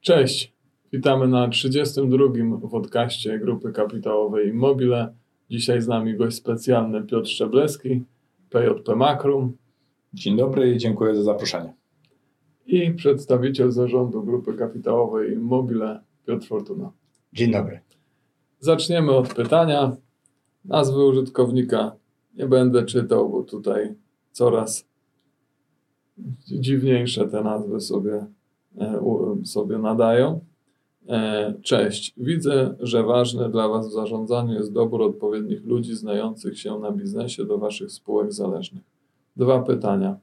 Cześć, witamy na 32. podcaście Grupy Kapitałowej Immobile. Dzisiaj z nami gość specjalny Piotr Szczebleski, PJP Makrum. Dzień dobry i dziękuję za zaproszenie. I przedstawiciel zarządu Grupy Kapitałowej Immobile Piotr Fortuna. Dzień dobry. Zaczniemy od pytania. Nazwy użytkownika nie będę czytał, bo tutaj coraz dziwniejsze te nazwy sobie, sobie nadają. E, cześć. Widzę, że ważne dla Was w zarządzaniu jest dobór odpowiednich ludzi znających się na biznesie do Waszych spółek zależnych. Dwa pytania.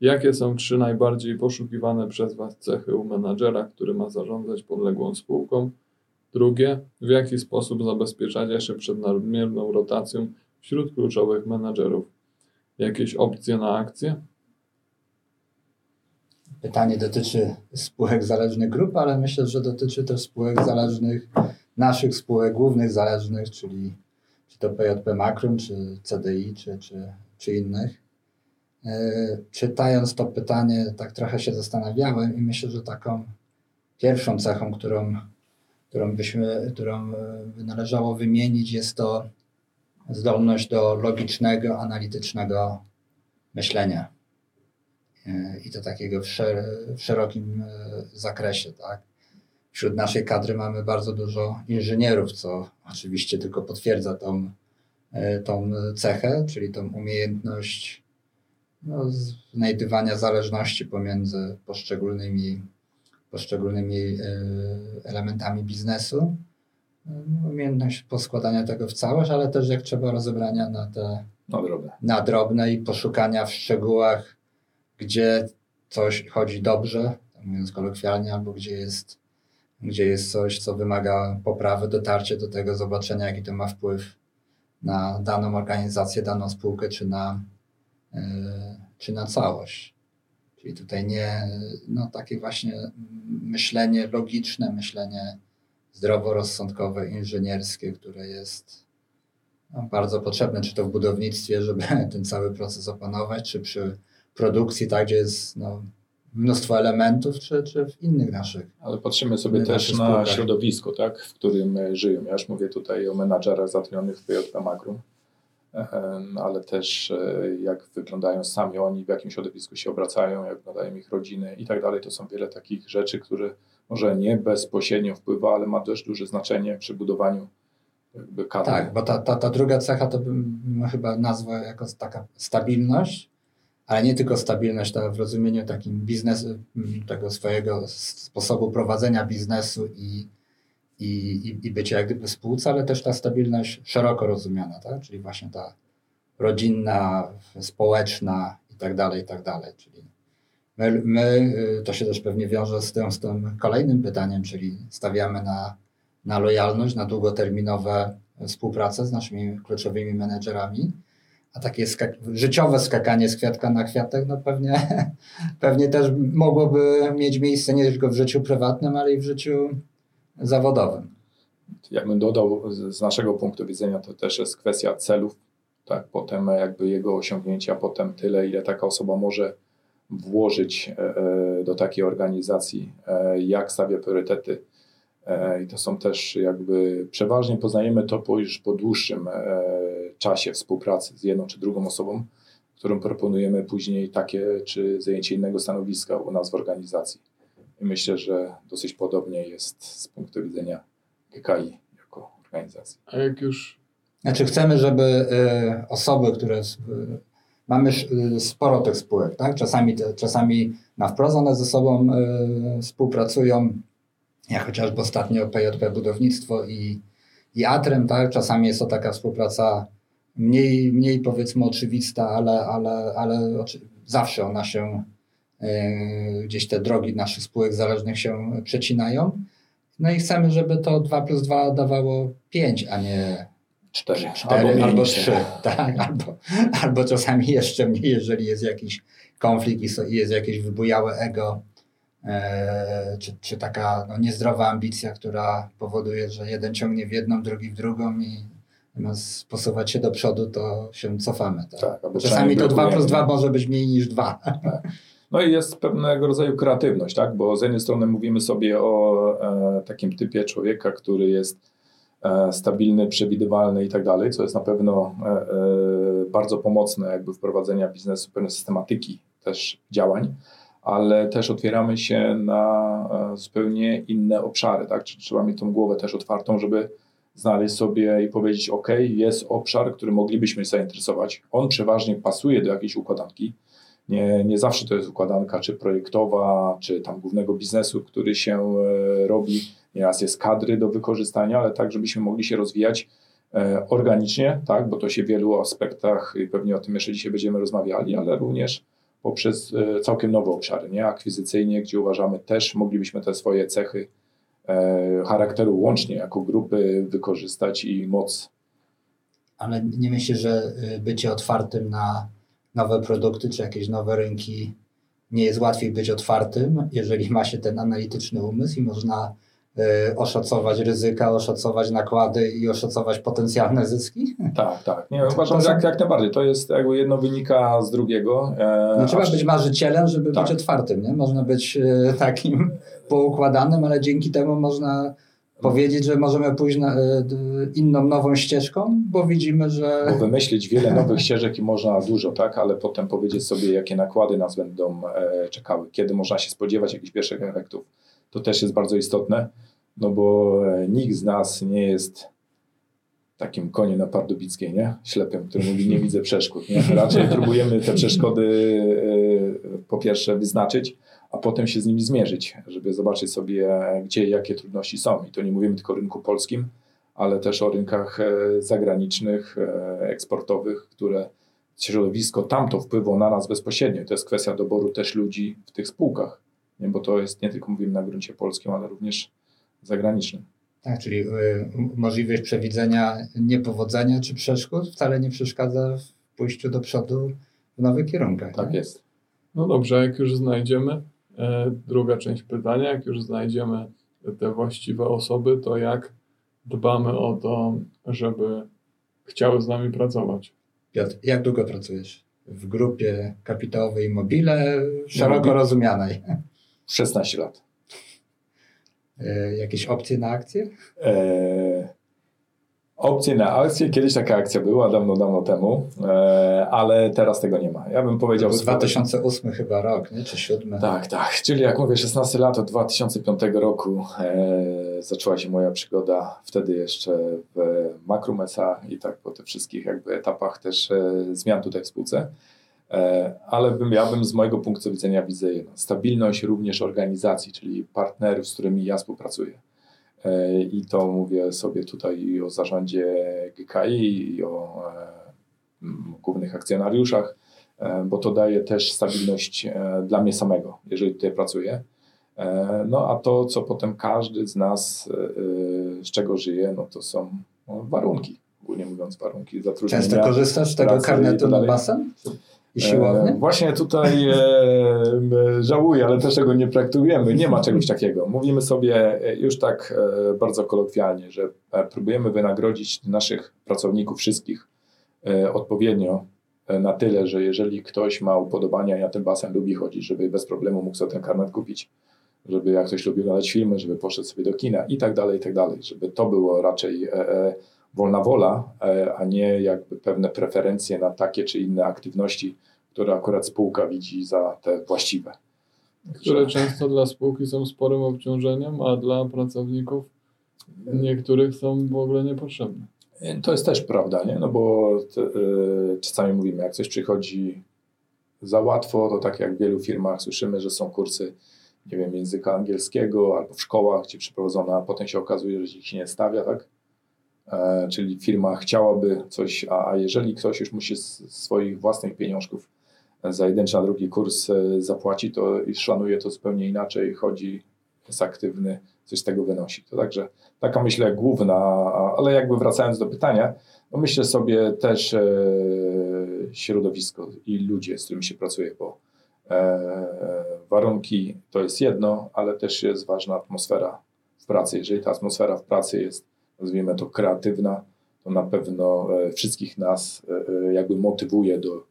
Jakie są trzy najbardziej poszukiwane przez Was cechy u menadżera, który ma zarządzać podległą spółką? Drugie, w jaki sposób zabezpieczacie się przed nadmierną rotacją wśród kluczowych menadżerów? Jakieś opcje na akcje? Pytanie dotyczy spółek zależnych grup, ale myślę, że dotyczy też spółek zależnych, naszych spółek głównych zależnych, czyli czy to PJP Makrum, czy CDI, czy, czy, czy innych. E, czytając to pytanie, tak trochę się zastanawiałem i myślę, że taką pierwszą cechą, którą, którą, byśmy, którą by należało wymienić, jest to zdolność do logicznego, analitycznego myślenia. E, I to takiego w, szer w szerokim e, zakresie. Tak? Wśród naszej kadry mamy bardzo dużo inżynierów, co oczywiście tylko potwierdza tą, tą cechę, czyli tą umiejętność no, znajdywania zależności pomiędzy poszczególnymi, poszczególnymi e, elementami biznesu. No, umiejętność poskładania tego w całość, ale też jak trzeba rozebrania na te na drobne. na drobne i poszukania w szczegółach, gdzie coś chodzi dobrze, mówiąc kolokwialnie, albo gdzie jest, gdzie jest coś, co wymaga poprawy, dotarcie do tego, zobaczenia, jaki to ma wpływ na daną organizację, daną spółkę, czy na, E, czy na całość. Czyli tutaj nie, no takie właśnie myślenie logiczne, myślenie zdroworozsądkowe, inżynierskie, które jest no, bardzo potrzebne, czy to w budownictwie, żeby ten cały proces opanować, czy przy produkcji, tak, gdzie jest no, mnóstwo elementów, czy, czy w innych naszych. Ale patrzymy sobie też na środowisko, tak, w którym żyją. Ja już mówię tutaj o menadżerach zatrudnionych w PJP Magrum ale też e, jak wyglądają sami oni, w jakim środowisku się obracają, jak wyglądają ich rodziny i tak dalej. To są wiele takich rzeczy, które może nie bezpośrednio wpływa, ale ma też duże znaczenie przy budowaniu jakby kadry. Tak, bo ta, ta, ta druga cecha to bym chyba nazwał jako taka stabilność, ale nie tylko stabilność ta w rozumieniu takim biznesu, tego swojego sposobu prowadzenia biznesu i i, i, bycie jak gdyby spółce, ale też ta stabilność szeroko rozumiana, tak? czyli właśnie ta rodzinna, społeczna i tak dalej, i tak dalej. Czyli my, my, y, to się też pewnie wiąże z tym, z tym kolejnym pytaniem, czyli stawiamy na, na lojalność, na długoterminowe współpracę z naszymi kluczowymi menedżerami, a takie skak życiowe skakanie z kwiatka na kwiatek, no pewnie, pewnie też mogłoby mieć miejsce nie tylko w życiu prywatnym, ale i w życiu zawodowym. Ja bym dodał, z naszego punktu widzenia to też jest kwestia celów, tak, potem jakby jego osiągnięcia, potem tyle, ile taka osoba może włożyć e, e, do takiej organizacji, e, jak stawia priorytety. I to są też jakby przeważnie poznajemy to po już po dłuższym czasie współpracy z jedną czy drugą osobą, którą proponujemy później takie czy zajęcie innego stanowiska u nas w organizacji. I myślę, że dosyć podobnie jest z punktu widzenia GKI jako organizacji. A jak już. Znaczy, chcemy, żeby y, osoby, które. Mamy sporo tych spółek, tak? Czasami, czasami na wprost one ze sobą współpracują, jak chociażby ostatnio PJP Budownictwo i, i Atrem, tak? Czasami jest to taka współpraca mniej, mniej powiedzmy oczywista, ale, ale, ale zawsze ona się E, gdzieś te drogi naszych spółek zależnych się przecinają. No i chcemy, żeby to 2 plus 2 dawało 5, a nie 4, 4 albo, albo 3. Tak, albo, albo czasami jeszcze mniej, jeżeli jest jakiś konflikt i jest jakieś wybujałe ego, czy, czy taka no, niezdrowa ambicja, która powoduje, że jeden ciągnie w jedną, drugi w drugą i zamiast posuwać się do przodu, to się cofamy. Tak? tak czasami to 2 plus 2 może być mniej niż 2. Tak. No i jest pewnego rodzaju kreatywność, tak? bo z jednej strony mówimy sobie o e, takim typie człowieka, który jest e, stabilny, przewidywalny i tak dalej, co jest na pewno e, e, bardzo pomocne jakby wprowadzenia biznesu, pewnej systematyki też działań, ale też otwieramy się na e, zupełnie inne obszary, tak? Trzeba mieć tą głowę też otwartą, żeby znaleźć sobie i powiedzieć, ok, jest obszar, który moglibyśmy zainteresować. On przeważnie pasuje do jakiejś układanki, nie, nie zawsze to jest układanka czy projektowa, czy tam głównego biznesu, który się e, robi. Nieraz jest kadry do wykorzystania, ale tak, żebyśmy mogli się rozwijać e, organicznie, tak, bo to się w wielu aspektach, i pewnie o tym jeszcze dzisiaj będziemy rozmawiali, ale również poprzez e, całkiem nowe obszary, nie? akwizycyjnie, gdzie uważamy też moglibyśmy te swoje cechy charakteru łącznie jako grupy wykorzystać i moc. Ale nie myślę, że bycie otwartym na nowe produkty czy jakieś nowe rynki, nie jest łatwiej być otwartym, jeżeli ma się ten analityczny umysł i można oszacować ryzyka, oszacować nakłady i oszacować potencjalne zyski? Tak, tak. Nie, uważam, że jak, jak najbardziej. To jest jakby jedno wynika z drugiego. E, nie trzeba być marzycielem, żeby tak. być otwartym. Nie? Można być y, takim poukładanym, ale dzięki temu można powiedzieć, że możemy pójść na, e, inną, nową ścieżką, bo widzimy, że... Bo wymyślić wiele nowych ścieżek i można dużo, tak, ale potem powiedzieć sobie, jakie nakłady nas będą e, czekały, kiedy można się spodziewać jakichś pierwszych efektów. To też jest bardzo istotne, no bo e, nikt z nas nie jest takim koniem na Pardubickiej, nie? Ślepym, który mówi, nie widzę przeszkód, nie? Raczej próbujemy te przeszkody po pierwsze wyznaczyć, a potem się z nimi zmierzyć, żeby zobaczyć sobie, gdzie jakie trudności są. I to nie mówimy tylko o rynku polskim, ale też o rynkach e, zagranicznych, e, eksportowych, które środowisko tamto wpływa na nas bezpośrednio. To jest kwestia doboru też ludzi w tych spółkach, nie? bo to jest nie tylko mówimy na gruncie polskim, ale również zagranicznym. Tak, czyli y, możliwość przewidzenia niepowodzenia czy przeszkód wcale nie przeszkadza w pójściu do przodu w nowych kierunkach. Tak nie? jest. No dobrze, jak już znajdziemy E, druga część pytania, jak już znajdziemy te właściwe osoby, to jak dbamy o to, żeby chciały z nami pracować? Piotr, jak długo pracujesz? W grupie kapitałowej Mobile, szeroko rozumianej. 16 lat. E, jakieś opcje na akcje? E, opcje na akcje. Kiedyś taka akcja była, dawno, dawno temu, e, ale teraz tego nie ma. Ja bym powiedział... To był 2008 chyba rok, nie? czy 7? Tak, tak. Czyli jak mówię, 16 lat od 2005 roku e, zaczęła się moja przygoda wtedy jeszcze w Makrum SA i tak po tych wszystkich jakby etapach też e, zmian tutaj w spółce. E, ale bym, ja bym z mojego punktu widzenia widzę jedno. Stabilność również organizacji, czyli partnerów, z którymi ja współpracuję E, I to mówię sobie tutaj o zarządzie GKI i o e, głównych akcjonariuszach, bo to daje też stabilność dla mnie samego, jeżeli tutaj pracuję. No a to, co potem każdy z nas, z czego żyje, no to są no, warunki, ogólnie mówiąc warunki zatrudnienia. Często korzystasz z tego karnetu na basen? I siłownie? E, właśnie tutaj e, żałuję, ale też tego nie praktykujemy. Nie ma czegoś takiego. Mówimy sobie e, już tak e, bardzo kolokwialnie, że e, próbujemy wynagrodzić naszych pracowników wszystkich e, odpowiednio na tyle, że jeżeli ktoś ma upodobania i na ten basen lubi chodzić, żeby bez problemu mógł sobie ten karnet kupić, żeby jak ktoś lubi oglądać filmy, żeby poszedł sobie do kina i tak dalej, i tak dalej, żeby to było raczej wolna wola, e, a nie jakby pewne preferencje na takie czy inne aktywności, które akurat spółka widzi za te właściwe. Które często dla spółki są sporym obciążeniem, a dla pracowników niektórych są w ogóle niepotrzebne. To jest też prawda, nie? No bo y, czasami mówimy, jak coś przychodzi za łatwo, to tak jak w wielu firmach słyszymy, że są kursy, nie wiem, języka angielskiego albo w szkołach, gdzie przeprowadzone, a potem się okazuje, że się nie stawia, tak? E, czyli firma chciałaby coś, a jeżeli ktoś już musi z swoich własnych pieniążków za jeden czy na drugi kurs e, zapłaci, to szanuje to zupełnie inaczej, chodzi, jest aktywny, coś z tego wynosi. To także taka myślę główna, ale jakby wracając do pytania, no myślę sobie też e, środowisko i ludzie, z którymi się pracuje, bo warunki to jest jedno, ale też jest ważna atmosfera w pracy. Jeżeli ta atmosfera w pracy jest nazwijmy to kreatywna, to na pewno e, wszystkich nas e, e, jakby motywuje do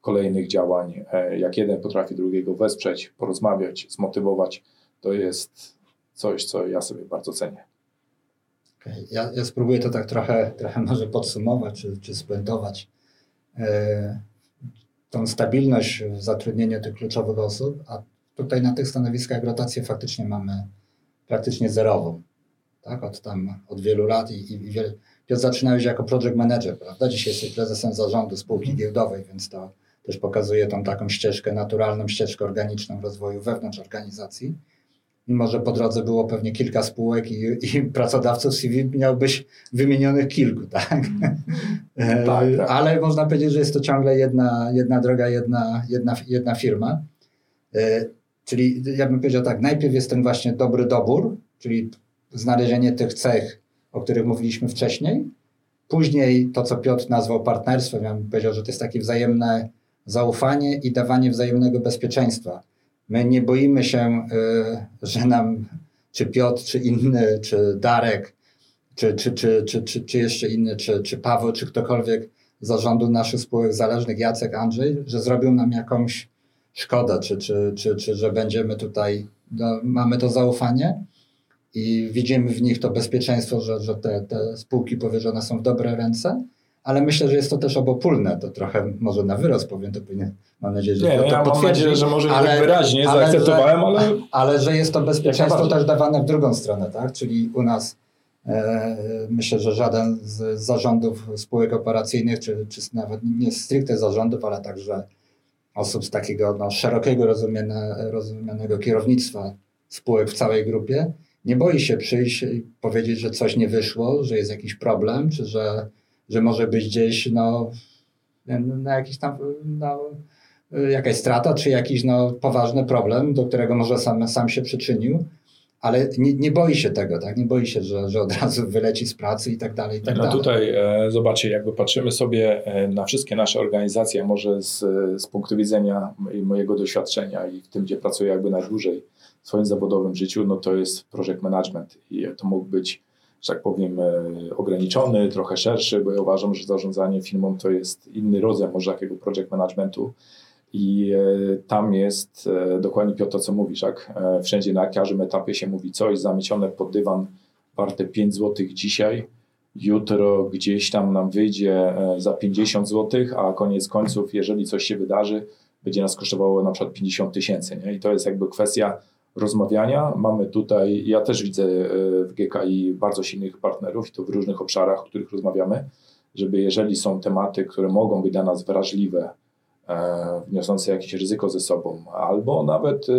kolejnych działań. Jak jeden potrafi drugiego wesprzeć, porozmawiać, zmotywować, to jest coś, co ja sobie bardzo cenię. Ja, ja, spróbuję to tak trochę, trochę może podsumować czy, czy spuentować. Tą stabilność w zatrudnieniu tych kluczowych osób, a tutaj na tych stanowiskach rotację faktycznie mamy praktycznie zerową. Tak? Od tam od wielu lat i, i, i wiele. Piotr zaczynałeś jako project manager, prawda? Dzisiaj jesteś prezesem zarządu spółki mhm. giełdowej, więc to też pokazuje tą taką ścieżkę, naturalną ścieżkę organiczną rozwoju wewnątrz organizacji. Mimo, że po drodze było pewnie kilka spółek i, i pracodawców CV miałbyś wymienionych kilku, tak? tak, tak? Ale można powiedzieć, że jest to ciągle jedna, jedna droga, jedna, jedna, jedna firma. E, czyli ja bym powiedział tak, najpierw jest ten właśnie dobry dobór, czyli znalezienie tych cech, o których mówiliśmy wcześniej. Później to, co Piotr nazwał partnerstwem, ja bym powiedział, że to jest takie wzajemne zaufanie i dawanie wzajemnego bezpieczeństwa. My nie boimy się, y, że nam czy Piotr, czy inny, czy Darek, czy, czy, czy, czy, czy, czy jeszcze inny, czy, czy Paweł, czy ktokolwiek zarządu naszych spółek zależnych, Jacek, Andrzej, że zrobią nam jakąś szkodę, czy, czy, czy, czy że będziemy tutaj, no, mamy to zaufanie i widzimy w nich to bezpieczeństwo, że, że te, te spółki powierzone są w dobre ręce, ale myślę, że jest to też obopólne, to trochę może na wyrost powiem, to powinien, mam nadzieję, że nie, to, to ja mam nadzieję, że może ale, nie tak wyraźnie ale, zaakceptowałem, że, ale... Ale że jest to bezpieczeństwo też dawane w drugą stronę, tak, czyli u nas e, myślę, że żaden z zarządów spółek operacyjnych, czy, czy nawet nie stricte zarządów, ale także osób z takiego no, szerokiego rozumiane, rozumianego kierownictwa spółek w całej grupie, nie boi się przyjść i powiedzieć, że coś nie wyszło, że jest jakiś problem, czy że, że może być gdzieś no, na jakiś tam no, jakaś strata, czy jakiś no, poważny problem, do którego może sam, sam się przyczynił, ale nie, nie boi się tego, tak? Nie boi się, że, że od razu wyleci z pracy i tak dalej. I tak no dalej. tutaj e, zobaczcie, jakby patrzymy sobie e, na wszystkie nasze organizacje, może z, z punktu widzenia mojego doświadczenia i w tym, gdzie pracuję jakby najdłużej, swoim zawodowym życiu, no to jest project management i to mógł być, że tak powiem, e, ograniczony, trochę szerszy, bo ja uważam, że zarządzanie firmą to jest inny rodzaj może takiego project managementu i e, tam jest e, dokładnie Piotr to, co mówisz, jak wszędzie na każdym etapie się mówi coś zamiecione pod dywan warte 5 zł dzisiaj, jutro gdzieś tam nam wyjdzie za 50 zł, a koniec końców, jeżeli coś się wydarzy, będzie nas kosztowało na przykład 50 tysięcy. I to jest jakby kwestia rozmawiania. Mamy tutaj, ja też widzę e, w GKI bardzo silnych partnerów i to w różnych obszarach, o których rozmawiamy, żeby jeżeli są tematy, które mogą być dla nas wrażliwe, e, wniosące jakieś ryzyko ze sobą, albo nawet e,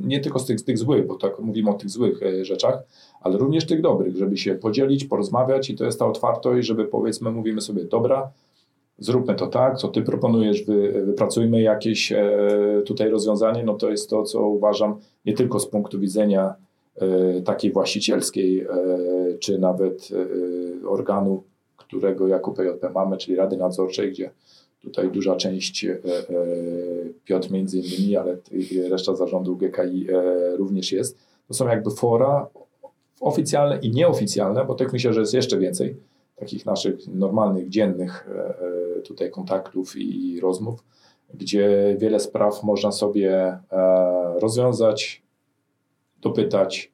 nie tylko z tych, z tych złych, bo tak mówimy o tych złych rzeczach, ale również tych dobrych, żeby się podzielić, porozmawiać i to jest ta otwartość, żeby powiedzmy, mówimy sobie, dobra, zróbmy to tak, co ty proponujesz, wy, wypracujmy jakieś e, tutaj rozwiązanie, no to jest to, co uważam nie tylko z punktu widzenia e, takiej właścicielskiej, e, czy nawet e, organu, którego jako PJP mamy, czyli Rady Nadzorczej, gdzie tutaj duża część e, e, Piotr między innymi, ale reszta zarządu GKI również jest. To są jakby fora oficjalne i nieoficjalne, bo tych myślę, że jest jeszcze więcej, takich naszych normalnych, dziennych tutaj kontaktów i rozmów, gdzie wiele spraw można sobie e, rozwiązać, dopytać,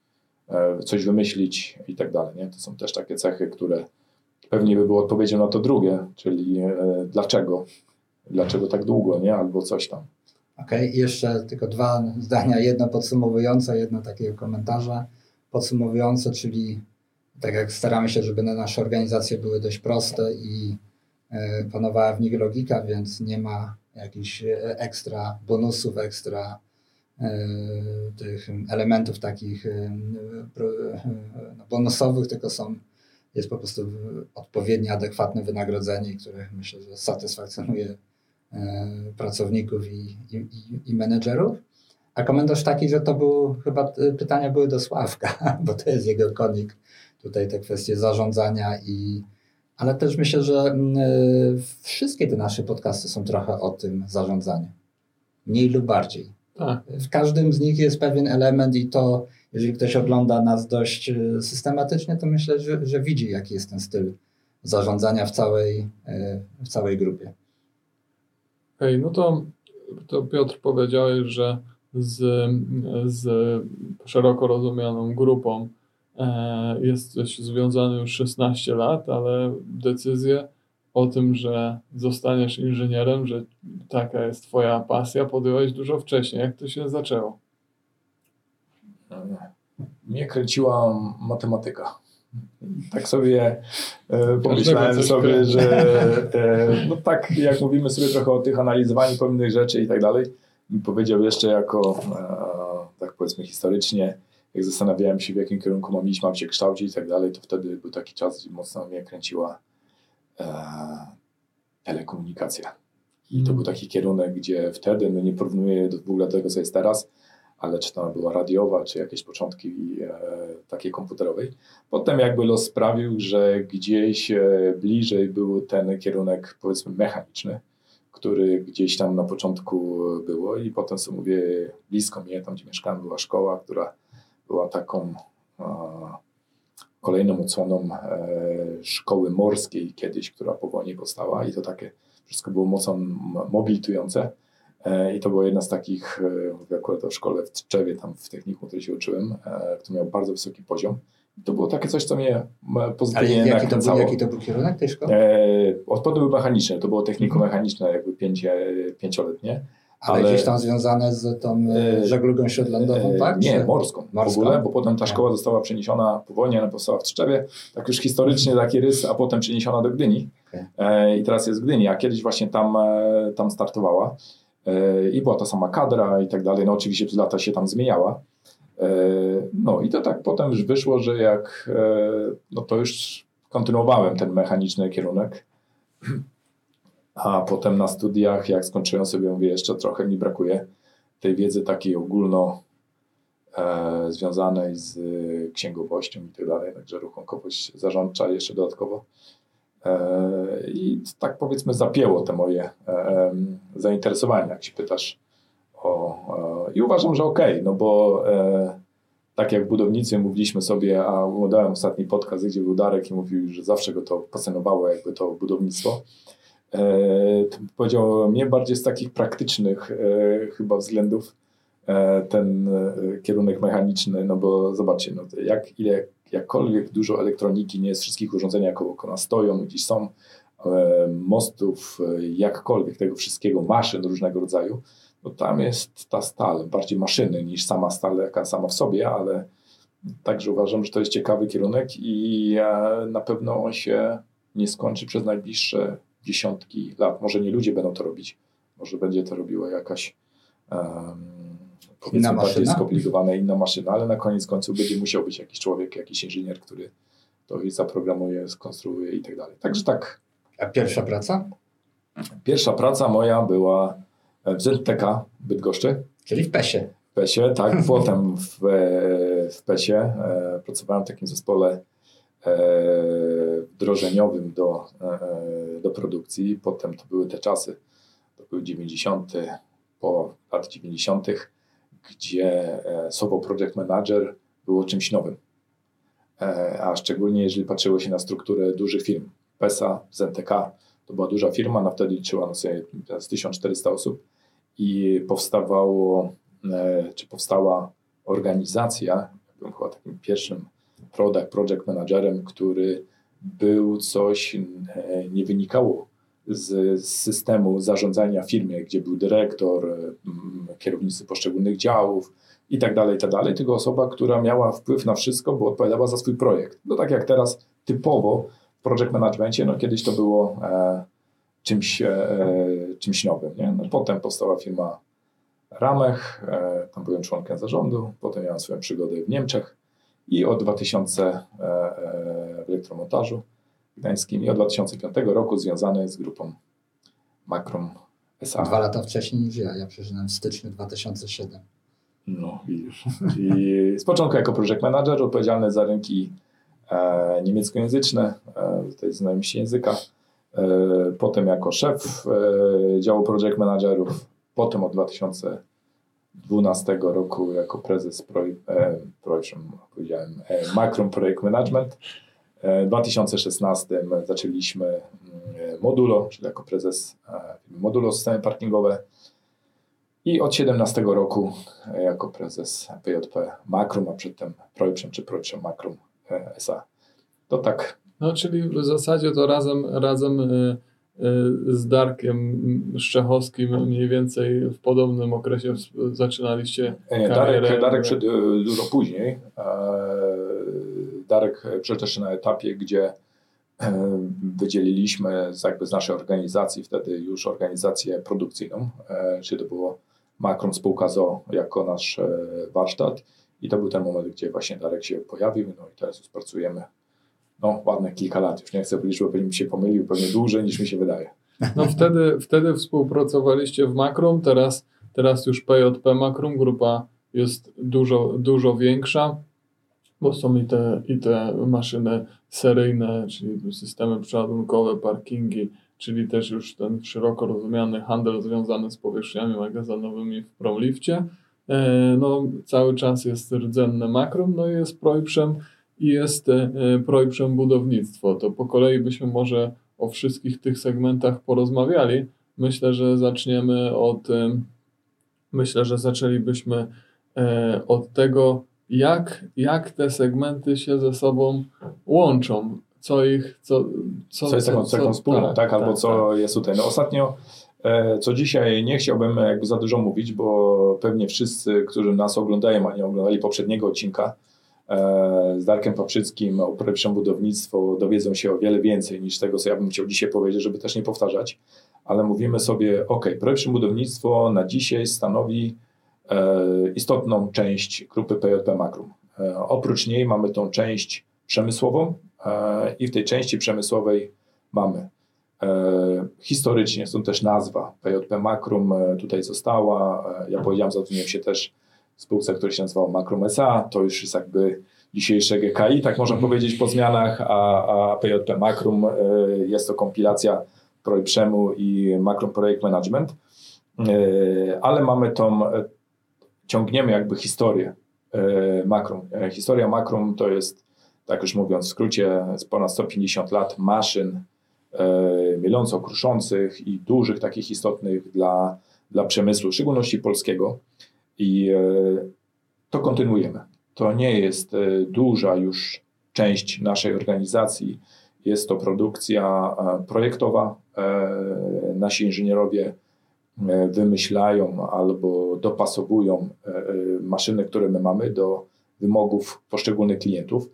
e, coś wymyślić i tak dalej. Nie? To są też takie cechy, które pewnie by było odpowiedzią na to drugie, czyli e, dlaczego, dlaczego tak długo, nie? albo coś tam. Okej, okay. jeszcze tylko dwa zdania, jedno podsumowujące, jedno takiego komentarza podsumowujące, czyli tak jak staramy się, żeby nasze organizacje były dość proste i panowała w nich logika, więc nie ma jakichś e, ekstra bonusów, ekstra e, tych elementów takich no, bonusowych, tylko są, jest po prostu odpowiednie, adekwatne wynagrodzenie, które myślę, że satysfakcjonuje pracowników i, i, i menedżerów. A komentarz taki, że to był, chyba pytania były do Sławka, bo to jest jego konik, tutaj te kwestie zarządzania i ale też myślę, że mm, e, wszystkie te nasze podcasty są trochę o tym zarządzaniu. Mniej lub bardziej. Tak. W każdym z nich jest pewien element i to, jeżeli ktoś ogląda nas dość e, systematycznie, to myślę, że, że widzi, jaki jest ten styl zarządzania w całej, e, w całej grupie. Hej, no to, to Piotr powiedziałeś, że z, z szeroko rozumianą grupą jesteś związany już 16 lat, ale decyzję o tym, że zostaniesz inżynierem, że taka jest Twoja pasja, podjąłeś dużo wcześniej. Jak to się zaczęło? Mnie kręciła matematyka. Tak sobie e, pomyślałem sobie, kręci. że e, no tak jak mówimy sobie trochę o tych analizowaniu pewnych rzeczy i tak dalej, i powiedział jeszcze jako, e, tak powiedzmy historycznie, jak zastanawiałem się w jakim kierunku mam iść, mam się kształcić i tak dalej, to wtedy był taki czas, gdzie mocno mnie kręciła e, telekomunikacja. I to był taki kierunek, gdzie wtedy, no nie porównuję do, w ogóle tego, co jest teraz, ale czy to była radiowa, czy jakieś początki e, takiej komputerowej. Potem jakby los sprawił, że gdzieś e, bliżej był ten kierunek powiedzmy mechaniczny, który gdzieś tam na początku było i potem sobie mówię, blisko mnie, tam gdzie mieszkałem, była szkoła, która była taką e, kolejną odsłoną e, szkoły morskiej kiedyś, która po wojnie powstała i to takie wszystko było mocno mobilitujące. E, I to była jedna z takich, mówię akurat o szkole w Tczewie, tam w technikum, której się uczyłem, który miał bardzo wysoki poziom. I to było takie coś, co mnie pozytywnie Ale jaki to, był, jaki to był kierunek tej szkoły? E, odpady były mechaniczne, to było technikum mechaniczne, jakby pięcie, pięcioletnie. Ale, ale gdzieś tam związane z tą żeglugą śródlądową, tak? Nie, morską, morską w ogóle, bo potem ta szkoła została przeniesiona po wojnie, ona powstała w Tczewie, tak już historycznie taki rys, a potem przeniesiona do Gdyni. Okay. I teraz jest w Gdyni, a kiedyś właśnie tam, tam startowała. E, i była ta sama kadra i tak dalej. No oczywiście przez lata się tam zmieniała. E, no i to tak potem już wyszło, że jak, e, no to już kontynuowałem ten mechaniczny kierunek. A potem na studiach, jak skończyłem sobie, mówię, jeszcze trochę mi brakuje tej wiedzy takiej ogólno e, związanej z księgowością i tak dalej, także rachunkowość zarządcza jeszcze dodatkowo. E, I tak powiedzmy zapięło te moje e, zainteresowania, jak się pytasz o... I uważam, że okej, okay, no bo e, tak jak w budownictwie mówiliśmy sobie, a oglądałem ostatni podcast, gdzie był Darek i mówił, że zawsze go to pasjonowało, jakby to budownictwo. To powiedział mnie bardziej z takich praktycznych chyba względów ten kierunek mechaniczny, no bo zobaczcie, no jak ile jakkolwiek dużo elektroniki, nie jest wszystkich urządzenia koło nas stoją, gdzieś są, e, mostów, e, jakkolwiek tego wszystkiego, maszyn różnego rodzaju, no tam jest ta stal, bardziej maszyny niż sama stal jaka sama w sobie, ale także uważam, że to jest ciekawy kierunek i e, na pewno on się nie skończy przez najbliższe dziesiątki lat. Może nie ludzie będą to robić, może będzie to robiła jakaś um, powiedzmy inna bardziej skomplikowana inna maszyna, ale na koniec końców będzie musiał być jakiś człowiek, jakiś inżynier, który to zaprogramuje, skonstruuje i tak dalej. Także tak. A pierwsza praca? Pierwsza praca moja była w ZTK Bydgoszczy. Czyli w PESie. W PESie, tak. Potem w, w PESie e, pracowałem w takim zespole e, wdrożeniowym do, e, do produkcji. Potem to były te czasy, to były 90. po lat 90 gdzie e, słowo project manager było czymś nowym. E, a szczególnie jeżeli patrzyło się na strukturę dużych firm. PESA, ZTK to była duża firma, na wtedy liczyła na sobie 1400 osób i powstawało, e, czy powstała organizacja, byłem chyba takim pierwszym product, project managerem, który był coś, nie wynikało z, systemu zarządzania firmy, gdzie był dyrektor, mm, kierownicy poszczególnych działów i tak dalej, tak dalej, tylko osoba, która miała wpływ na wszystko, bo odpowiadała za swój projekt. No tak jak teraz typowo w project managementie, no kiedyś to było e, czymś, e, czymś nowym. Nie? No, potem powstała firma Ramech, e, tam byłem członkiem zarządu, potem miałem swoją przygodę w Niemczech i od 2000 e, e, w elektromontażu Gdańskim i od 2005 roku związany z grupą Makrom SA. Dwa lata wcześniej niż ja. Ja przeżyłem w styczniu 2007. No, widzisz. I z początku jako project manager odpowiedzialny za rynki e, niemieckojęzyczne, e, tutaj znajomość języka. E, potem jako szef e, działu project managerów. Potem od 2012 roku jako prezes pro, e, powiedziałem, e, Macron Project Management. W 2016 zaczęliśmy mm, Modulo, czyli jako prezes e, modulo systemy parkingowe. I od 17 roku jako prezes PJP Makrum, a przedtem Projprzem czy Projprzem Makrum SA. To tak. No, czyli w zasadzie to razem, razem z Darkiem Szczechowskim mniej więcej w podobnym okresie zaczynaliście Nie, Darek, Darek przed, dużo później. Darek przeszedł też na etapie, gdzie wydzieliliśmy z, jakby z naszej organizacji wtedy już organizację produkcyjną, czyli to było Makron Spółka ZO jako nasz warsztat i to był ten moment, gdzie właśnie Darek się pojawił, no i teraz już pracujemy no ładne kilka lat, już nie chcę bo pewnie mi się pomylił, pewnie dłużej niż mi się wydaje. No wtedy, wtedy współpracowaliście w Makrum, teraz, teraz już PJP Makrum, grupa jest dużo, dużo większa, bo są i te, i te maszyny seryjne, czyli systemy przeładunkowe, parkingi, czyli też już ten szeroko rozumiany handel związany z powierzchniami magazynowymi w Promlifcie. E, no, cały czas jest rdzenne Makrum, no i jest Projprzem, i jest e, projektem budownictwo. To po kolei byśmy może o wszystkich tych segmentach porozmawiali. Myślę, że zaczniemy od myślę, że zaczęlibyśmy e, od tego, jak, jak te segmenty się ze sobą łączą, co ich, co, co, co jest taką cechą wspólną, tak, tak, albo tak, co tak. jest tutaj. No ostatnio, e, co dzisiaj nie chciałbym jakby za dużo mówić, bo pewnie wszyscy, którzy nas oglądają, a nie oglądali poprzedniego odcinka, E, z Darkiem Paprzyckim o pierwszym budownictwo dowiedzą się o wiele więcej niż tego, co ja bym chciał dzisiaj powiedzieć, żeby też nie powtarzać, ale mówimy sobie, ok, pierwsze budownictwo na dzisiaj stanowi e, istotną część grupy PJP Makrum. E, oprócz niej mamy tą część przemysłową i w tej części przemysłowej mamy historycznie, stąd też nazwa PJP Makrum tutaj została. Ja powiedziałem, zatrudniłem się też spółce, która się nazywała Makrum SA, to już jest jakby dzisiejsze GKI, tak można mhm. powiedzieć po zmianach, a, a PJP Makrum e, jest to kompilacja Projprzemu i Makrum Projekt Management, e, ale mamy tą, e, ciągniemy jakby historię Makrum. Historia Makrum to jest, tak już mówiąc w skrócie, z ponad 150 lat maszyn mieląco-kruszących i dużych, takich istotnych dla, dla przemysłu, w szczególności polskiego. I e, to kontynuujemy. To nie jest e, duża już część naszej organizacji. Jest to produkcja e, projektowa. Nasi inżynierowie wymyślają albo dopasowują maszyny, które my mamy do wymogów poszczególnych klientów.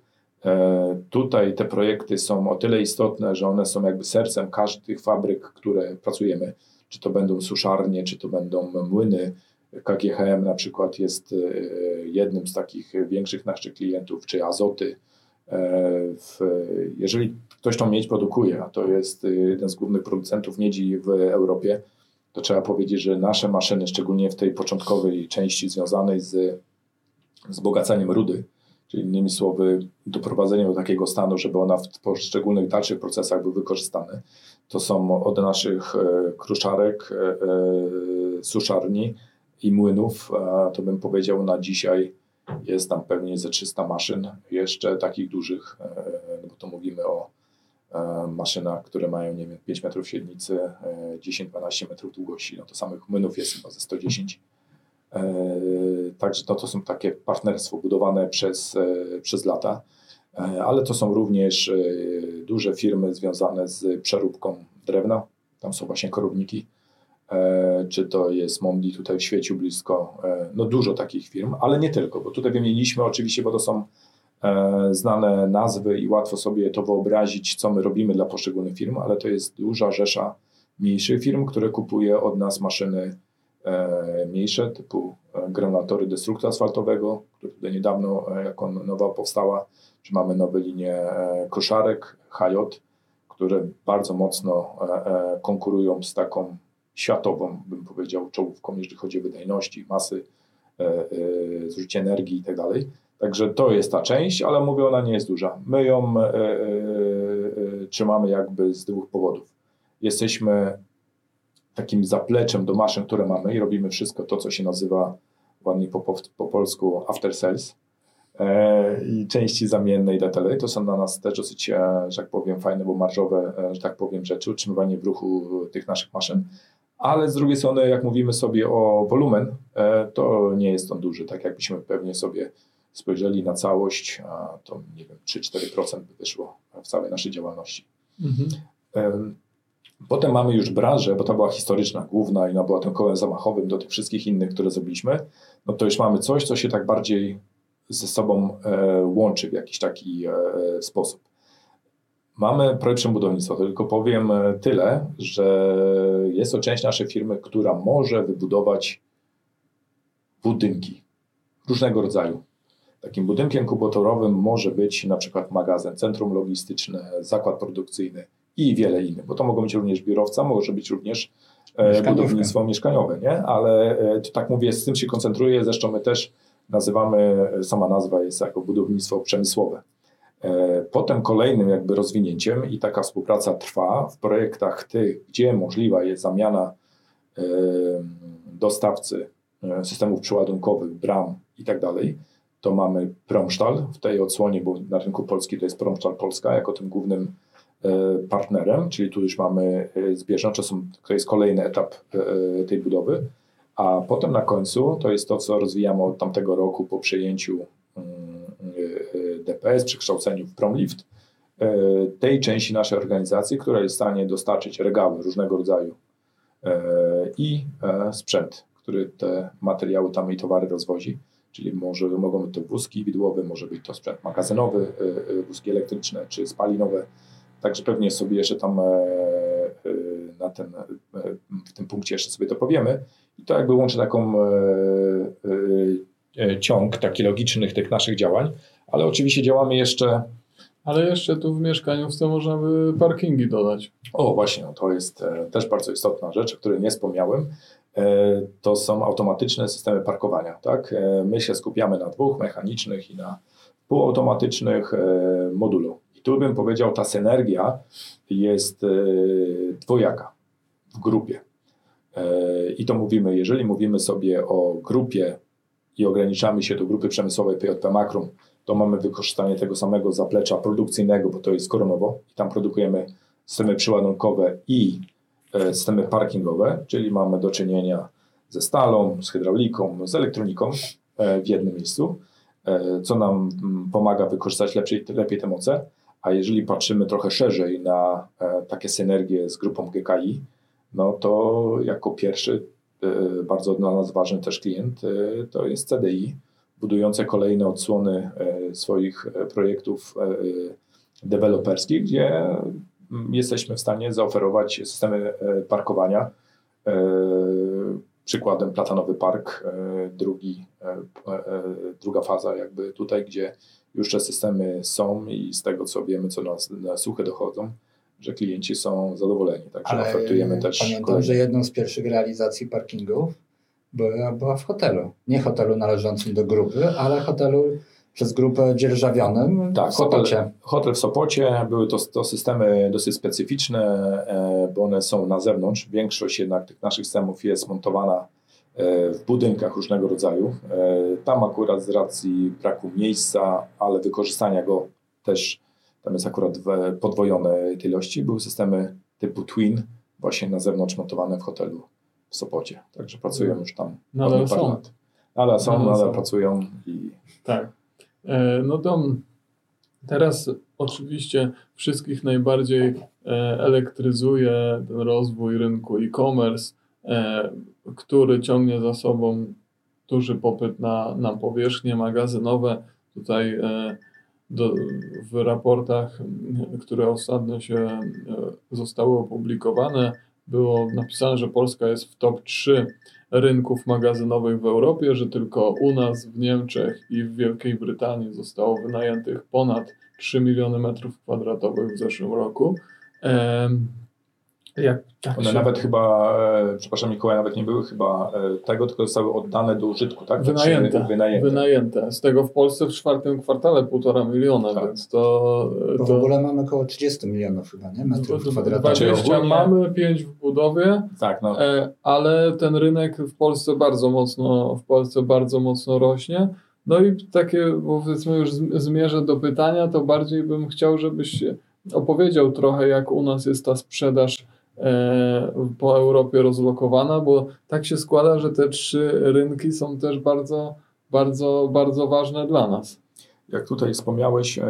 Tutaj te projekty są o tyle istotne, że one są jakby sercem każdych fabryk, które pracujemy. Czy to będą suszarnie, czy to będą młyny, KGHM na przykład jest e, jednym z takich większych naszych klientów, czy Azoty. E, jeżeli ktoś tą miedź produkuje, a to jest jeden z głównych producentów miedzi w Europie, to trzeba powiedzieć, że nasze maszyny, szczególnie w tej początkowej części związanej z wzbogacaniem rudy, czyli innymi słowy doprowadzeniem do takiego stanu, żeby ona w poszczególnych dalszych procesach była wykorzystana, to są od naszych e, kruszarek, suszarni, i młynów, to bym powiedział na dzisiaj jest tam pewnie ze 300 maszyn, jeszcze takich dużych, e, no bo to mówimy o e, maszynach, które mają nie wiem, 5 metrów średnicy, 10-12 e, metrów długości, no to samych młynów jest chyba ze 110. Także to, to są takie partnerstwo budowane przez, przez lata, ale to są również duże firmy związane z przeróbką drewna. Tam są właśnie korowniki, czy to jest Mondi tutaj w świeciu blisko, e, no dużo takich firm, ale nie tylko, bo tutaj wymieniliśmy oczywiście, bo to są e, znane nazwy i łatwo sobie to wyobrazić, co my robimy dla poszczególnych firm, ale to jest duża rzesza mniejszych firm, które kupuje od nas maszyny mniejsze, typu granulatory destruktu asfaltowego, który tutaj niedawno jako nowa powstała, czy mamy nowe linie koszarek, HJ, które bardzo mocno konkurują z taką światową, bym powiedział, czołówką, jeżeli chodzi o wydajności, masy, e, e, zużycie energii i tak dalej. Także to jest ta część, ale mówię, ona nie jest duża. My ją e, trzymamy jakby z dwóch powodów. Jesteśmy takim zapleczem do maszyn, które mamy i robimy wszystko to, co się nazywa ładnie po, po polsku after sales i części zamienne i detale. To są dla nas też dosyć, że tak powiem, fajne, bo marżowe, że tak powiem, rzeczy, utrzymywanie w ruchu tych naszych maszyn ale z drugiej strony, jak mówimy sobie o wolumen, e, to nie jest on duży, tak jakbyśmy pewnie sobie spojrzeli na całość, to nie wiem, 3-4% by wyszło w całej naszej działalności. Mhm. Potem mamy już branżę, bo to była historyczna, główna i ona była tym kołem zamachowym do tych wszystkich innych, które zrobiliśmy. No to już mamy coś, co się tak bardziej ze sobą e, łączy w jakiś taki e, sposób. Mamy projekt budownictwa, tylko powiem e, tyle, że jest to część naszej firmy, która może wybudować budynki różnego rodzaju. Takim budynkiem kubatorowym może być na przykład magazyn, centrum logistyczne, zakład produkcyjny i wiele innych, bo to mogą być również biurowca, może być również e, budownictwo mieszkaniowe, nie? ale e, to tak mówię, z tym się koncentruję, zresztą my też nazywamy, sama nazwa jest jako budownictwo przemysłowe. E, potem kolejnym jakby rozwinięciem i taka współpraca trwa w projektach tych, gdzie możliwa jest zamiana dostawcy systemów przeładunkowych, bram i tak dalej, to mamy Promstal w tej odsłonie, bo na rynku polskim to jest Promstal Polska jako tym głównym e, partnerem, czyli tu już mamy e, zbieżne, to jest kolejny etap e, tej budowy, a potem na końcu to jest to, co rozwijamy od tamtego roku po przejęciu mm, DPS, przekształceniu w Promlift, tej części naszej organizacji, która jest w stanie dostarczyć regały różnego rodzaju i sprzęt, który te materiały tam i towary rozwozi czyli może, mogą być to wózki widłowe, może być to sprzęt magazynowy, wózki elektryczne czy spalinowe. Także pewnie sobie jeszcze tam e, e, na ten, e, w tym punkcie jeszcze sobie to powiemy. I to jakby łączy taką ciąg taki logicznych tych naszych działań, ale oczywiście działamy jeszcze ale jeszcze tu w mieszkaniówce można by parkingi dodać. O, właśnie, no to jest też bardzo istotna rzecz, o której nie wspomniałem. E, to są automatyczne systemy parkowania. Tak? E, my się skupiamy na dwóch, mechanicznych i na półautomatycznych e, modulu. I tu bym powiedział, ta synergia jest dwojaka w grupie. I to mówimy, jeżeli mówimy sobie o grupie i ograniczamy się do grupy przemysłowej PJP Makrum, to mamy wykorzystanie tego samego zaplecza produkcyjnego, bo to jest koronowo i tam produkujemy systemy przyładunkowe i E, systemy parkingowe, czyli mamy do czynienia ze stalą, z hydrauliką, z elektroniką e, w jednym miejscu, e, co nam mm, pomaga wykorzystać lepiej, lepiej te moce. A jeżeli patrzymy trochę szerzej na takie synergie z grupą GKI, no to jako pierwszy, bardzo dla nas ważny też klient, to jest CDI, budujące kolejne odsłony swoich projektów deweloperskich, gdzie jesteśmy w stanie zaoferować systemy e, parkowania. E, przykładem Platanowy Park, e, drugi, druga faza jakby tutaj, gdzie już te systemy są i z tego co wiemy, co nas na słuchy dochodzą, że klienci są zadowoleni. Także Ale ofertujemy też. Pamiętam, kolejne. że jedną z pierwszych realizacji parkingów była, była w hotelu. Nie hotelu należącym do grupy, ale hotelu przez grupę dzierżawionym tak, w Sopocie. Hotel, hotel w Sopocie, były to, to systemy dosyć specyficzne, e, bo one są na zewnątrz. Większość jednak tych naszych systemów jest montowana e, w budynkach różnego rodzaju. E, tam akurat z racji braku miejsca, ale wykorzystania go też, tam jest akurat podwojone tej ilości, były systemy typu Twin, właśnie na zewnątrz montowane w hotelu w Sopocie. Także pracują już tam nadal są. Lat. Nadal są, nadal, nadal pracują. I... Tak. E, no to teraz oczywiście wszystkich najbardziej e, elektryzuje ten rozwój rynku e-commerce, e, który ciągnie za sobą duży popyt na, na powierzchnie magazynowe. Tutaj do, w raportach, które ostatnio się zostały opublikowane, było napisane, że Polska jest w top 3 rynków magazynowych w Europie, że tylko u nas w Niemczech i w Wielkiej Brytanii zostało wynajętych ponad 3 miliony metrów kwadratowych w zeszłym roku. Jak, tak One się... nawet chyba, e, przepraszam Mikołaj, nawet nie były chyba e, tego, tylko zostały oddane do użytku, tak? Wynajęte, wynajęte. wynajęte. Z tego w Polsce w czwartym kwartale półtora miliona, tak. więc to, to... w ogóle mamy około 30 milionów chyba, nie? Metrów kwadratowych. 20 ogólnie... mamy, 5 w budowie, tak, no. E, ale ten rynek w Polsce bardzo mocno, w Polsce bardzo mocno rośnie. No i takie, powiedzmy już zmierzę do pytania, to bardziej bym chciał, żebyś opowiedział trochę, jak u nas jest ta sprzedaż po Europie rozlokowana, bo tak się składa, że te trzy rynki są też bardzo, bardzo, bardzo ważne dla nas. Jak tutaj wspomniałeś,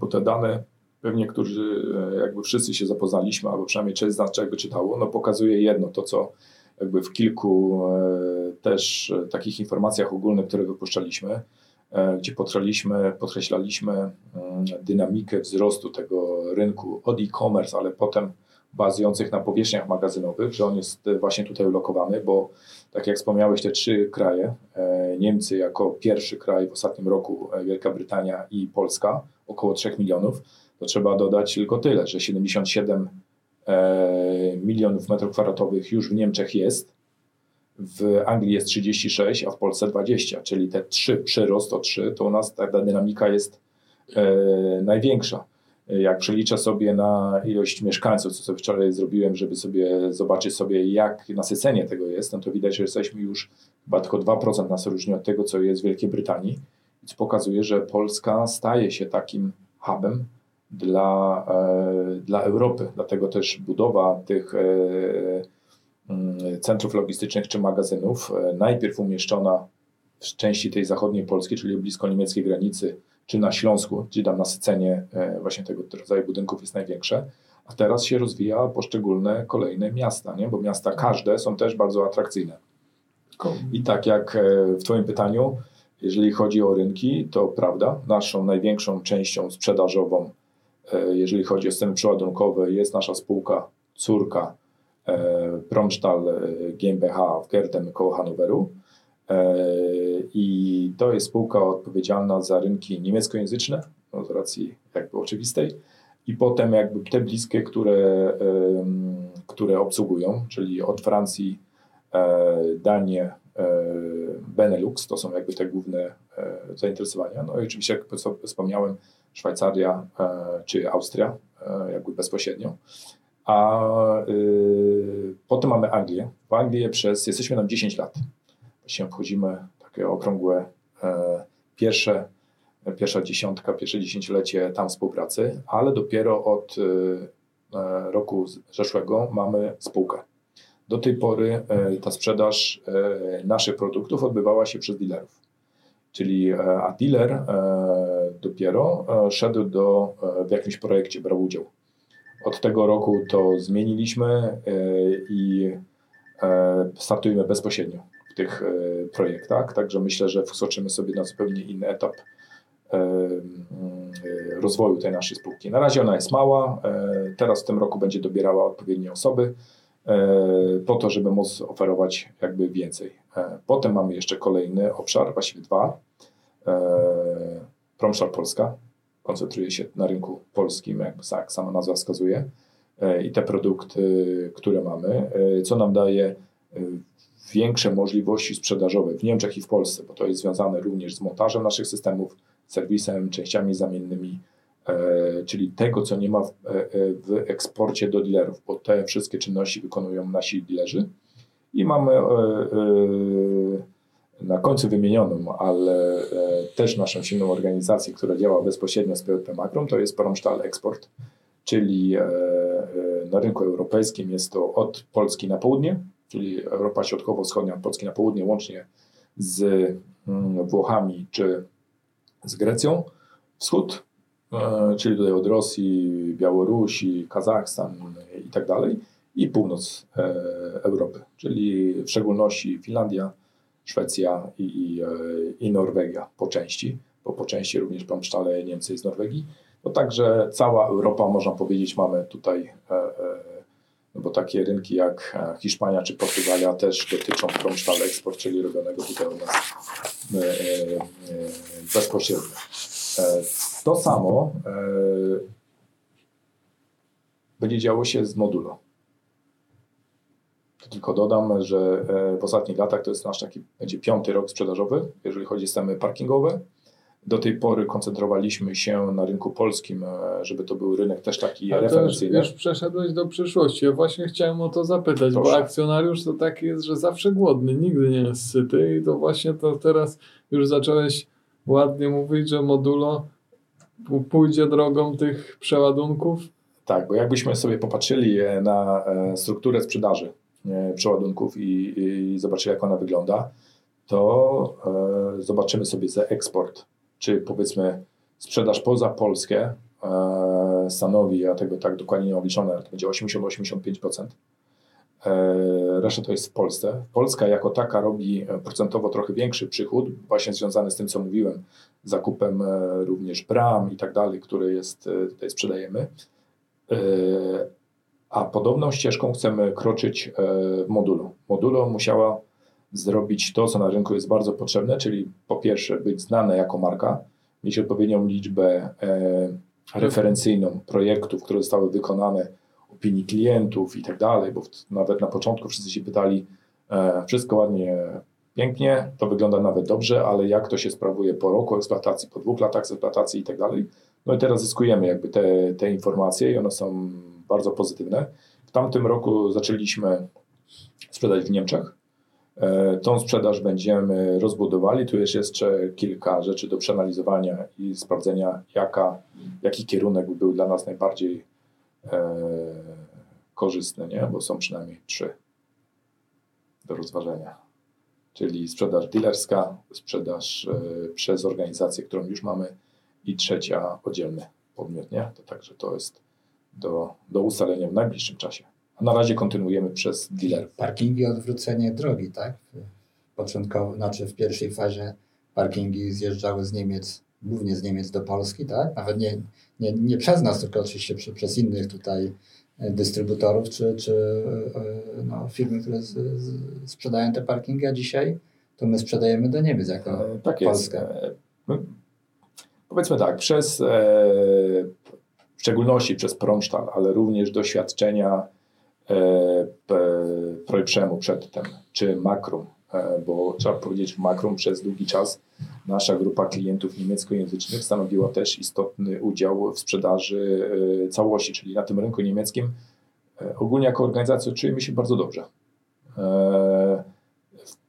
bo te dane pewnie, którzy jakby wszyscy się zapoznaliśmy, albo przynajmniej część z nas jakby czytało, no pokazuje jedno, to co jakby w kilku też takich informacjach ogólnych, które wypuszczaliśmy, E, gdzie podkreślaliśmy, podkreślaliśmy mm, dynamikę wzrostu tego rynku od e-commerce, ale potem bazujących na powierzchniach magazynowych, że on jest właśnie tutaj ulokowany, bo tak jak wspomniałeś, te trzy kraje, e, Niemcy jako pierwszy kraj w ostatnim roku, e, Wielka Brytania i Polska, około 3 milionów, to trzeba dodać tylko tyle, że 77 milionów metrów kwadratowych już w Niemczech jest, w Anglii jest 36, a w Polsce 20, czyli te 3 przyrost o 3, to u nas ta dynamika jest e, największa. Jak przeliczę sobie na ilość mieszkańców, co sobie wczoraj zrobiłem, żeby sobie zobaczyć sobie, jak nasycenie tego jest, no to widać, że jesteśmy już chyba tylko 2% nas różni od tego, co jest w Wielkiej Brytanii, co pokazuje, że Polska staje się takim hubem dla, e, dla Europy. Dlatego też budowa tych e, Mm, centrów logistycznych czy magazynów, e, najpierw umieszczona w części tej zachodniej Polski, czyli blisko niemieckiej granicy, czy na Śląsku, gdzie tam nasycenie e, właśnie tego rodzaju budynków jest największe, a teraz się rozwija poszczególne kolejne miasta, nie? bo miasta każde są też bardzo atrakcyjne. I tak jak e, w Twoim pytaniu, jeżeli chodzi o rynki, to prawda, naszą największą częścią sprzedażową, jeżeli chodzi o systemy przeładunkowe, jest nasza spółka córka E, Promstal e, GmbH w Gerden koło Hanoweru. E, I to jest spółka odpowiedzialna za rynki niemieckojęzyczne, no z racji jakby oczywistej, i potem jakby te bliskie, które, które obsługują, czyli od Francji, Danię, Benelux, to są jakby te główne zainteresowania. No i oczywiście, jak wspomniałem, Szwajcaria czy Austria, jakby bezpośrednio. A y, potem mamy Anglię. W Anglii przez, jesteśmy tam 10 lat. Właśnie wchodzimy takie okrągłe e, pierwsze, pierwsza dziesiątka, pierwsze dziesięciolecie tam współpracy, ale dopiero od e, e, roku zeszłego mamy spółkę. Do tej pory ta sprzedaż naszych produktów odbywała się przez dealerów. Czyli a dealer dopiero szedł do, w jakimś projekcie, brał udział. Od tego roku to zmieniliśmy i startujemy bezpośrednio w tych e, projektach, także myślę, że wskoczymy sobie na zupełnie inny etap rozwoju tej naszej spółki. Na razie ona jest mała, teraz w tym roku będzie dobierała odpowiednie osoby po to, żeby móc oferować jakby więcej. Potem mamy jeszcze kolejny obszar, właściwie dwa, Promszar Polska, koncentruje się na rynku polskim, jak sama nazwa wskazuje, e, i te produkty, które mamy, e, co nam daje e, większe możliwości sprzedażowe w Niemczech i w Polsce, bo to jest związane również z montażem naszych systemów, serwisem, częściami zamiennymi, czyli tego, co nie ma w, w eksporcie do dealerów, bo te wszystkie czynności wykonują nasi dealerzy. I mamy na końcu wymienioną, ale e, też naszą silną organizację, która działa bezpośrednio z PLP Makrom, to jest Promstahl Export, czyli e, e, na rynku europejskim jest to od Polski na południe, czyli Europa Środkowo-Wschodnia od Polski na południe, łącznie z mm, Włochami czy z Grecją, wschód, czyli tutaj od Rosji, Białorusi, Kazachstan i tak dalej, i północ Europy, czyli w szczególności Finlandia, Szwecja i, i, e, i Norwegia po części, bo po części również Promsztale Niemcy z Norwegii. No także cała Europa, można powiedzieć, mamy tutaj, e, e, no bo takie rynki jak Hiszpania czy Portugalia też dotyczą Promsztale eksport, czyli robionego tutaj u nas bezpośrednio. To samo będzie działo się z modulo. Tylko dodam, że e, w ostatnich latach to jest nasz taki, będzie piąty rok sprzedażowy, jeżeli chodzi o systemy parkingowe. Do tej pory koncentrowaliśmy się na rynku polskim, e, żeby to był rynek też taki Ale referencyjny. Już, już przeszedłeś do przyszłości. Ja właśnie chciałem o to zapytać, Proszę. bo akcjonariusz to taki jest, że zawsze głodny, nigdy nie jest syty i to właśnie to teraz już zacząłeś ładnie mówić, że modulo pójdzie drogą tych przeładunków Tak, bo jakbyśmy sobie popatrzyli na strukturę sprzedaży przeładunków i, i zobaczyli, jak ona wygląda, to zobaczymy sobie za eksport, czy powiedzmy sprzedaż poza Polskę stanowi, ja tego tak dokładnie nie obliczone, ale to będzie 80-85%. E, reszta to jest w Polsce. Polska jako taka robi procentowo trochę większy przychód, właśnie związany z tym, co mówiłem, zakupem e, również bram i tak dalej, które jest, e, tutaj sprzedajemy. A podobną ścieżką chcemy kroczyć w modulo. Modulo musiała zrobić to, co na rynku jest bardzo potrzebne, czyli po pierwsze być znane jako marka, mieć odpowiednią liczbę referencyjną projektów, które zostały wykonane opinii klientów i tak dalej, bo nawet na początku wszyscy się pytali, e, wszystko ładnie, pięknie, to wygląda nawet dobrze, ale jak to się sprawuje po roku eksploatacji, po dwóch latach eksploatacji i tak dalej. No i teraz zyskujemy jakby te, te informacje i one są bardzo pozytywne. W tamtym roku zaczęliśmy sprzedać w Niemczech. E, tą sprzedaż będziemy rozbudowali. Tu jest jeszcze kilka rzeczy do przeanalizowania i sprawdzenia, jaka, jaki kierunek był dla nas najbardziej e, korzystny, nie? bo są przynajmniej trzy do rozważenia. Czyli sprzedaż dealerska, sprzedaż e, przez organizację, którą już mamy i trzecia oddzielny podmiot. Nie? To także to jest do, do ustalenia w najbliższym czasie. Na razie kontynuujemy przez dealerów. Parkingi odwrócenie drogi, tak? Początkowo, znaczy w pierwszej fazie parkingi zjeżdżały z Niemiec, głównie z Niemiec do Polski, tak? Nawet nie, nie, nie przez nas, tylko oczywiście przy, przez innych tutaj e, dystrybutorów czy, czy e, no, firmy, które z, z, sprzedają te parkingi, a dzisiaj to my sprzedajemy do Niemiec jako e, tak Polska. Jest. Powiedzmy tak, przez w szczególności przez Promsztal, ale również doświadczenia Projprzemu przedtem, czy Makrum, E, bo trzeba powiedzieć, Makrum przez długi czas nasza grupa klientów niemieckojęzycznych stanowiła też istotny udział w sprzedaży e, całości, czyli na tym rynku niemieckim e, ogólnie jako organizacja czujemy się bardzo dobrze.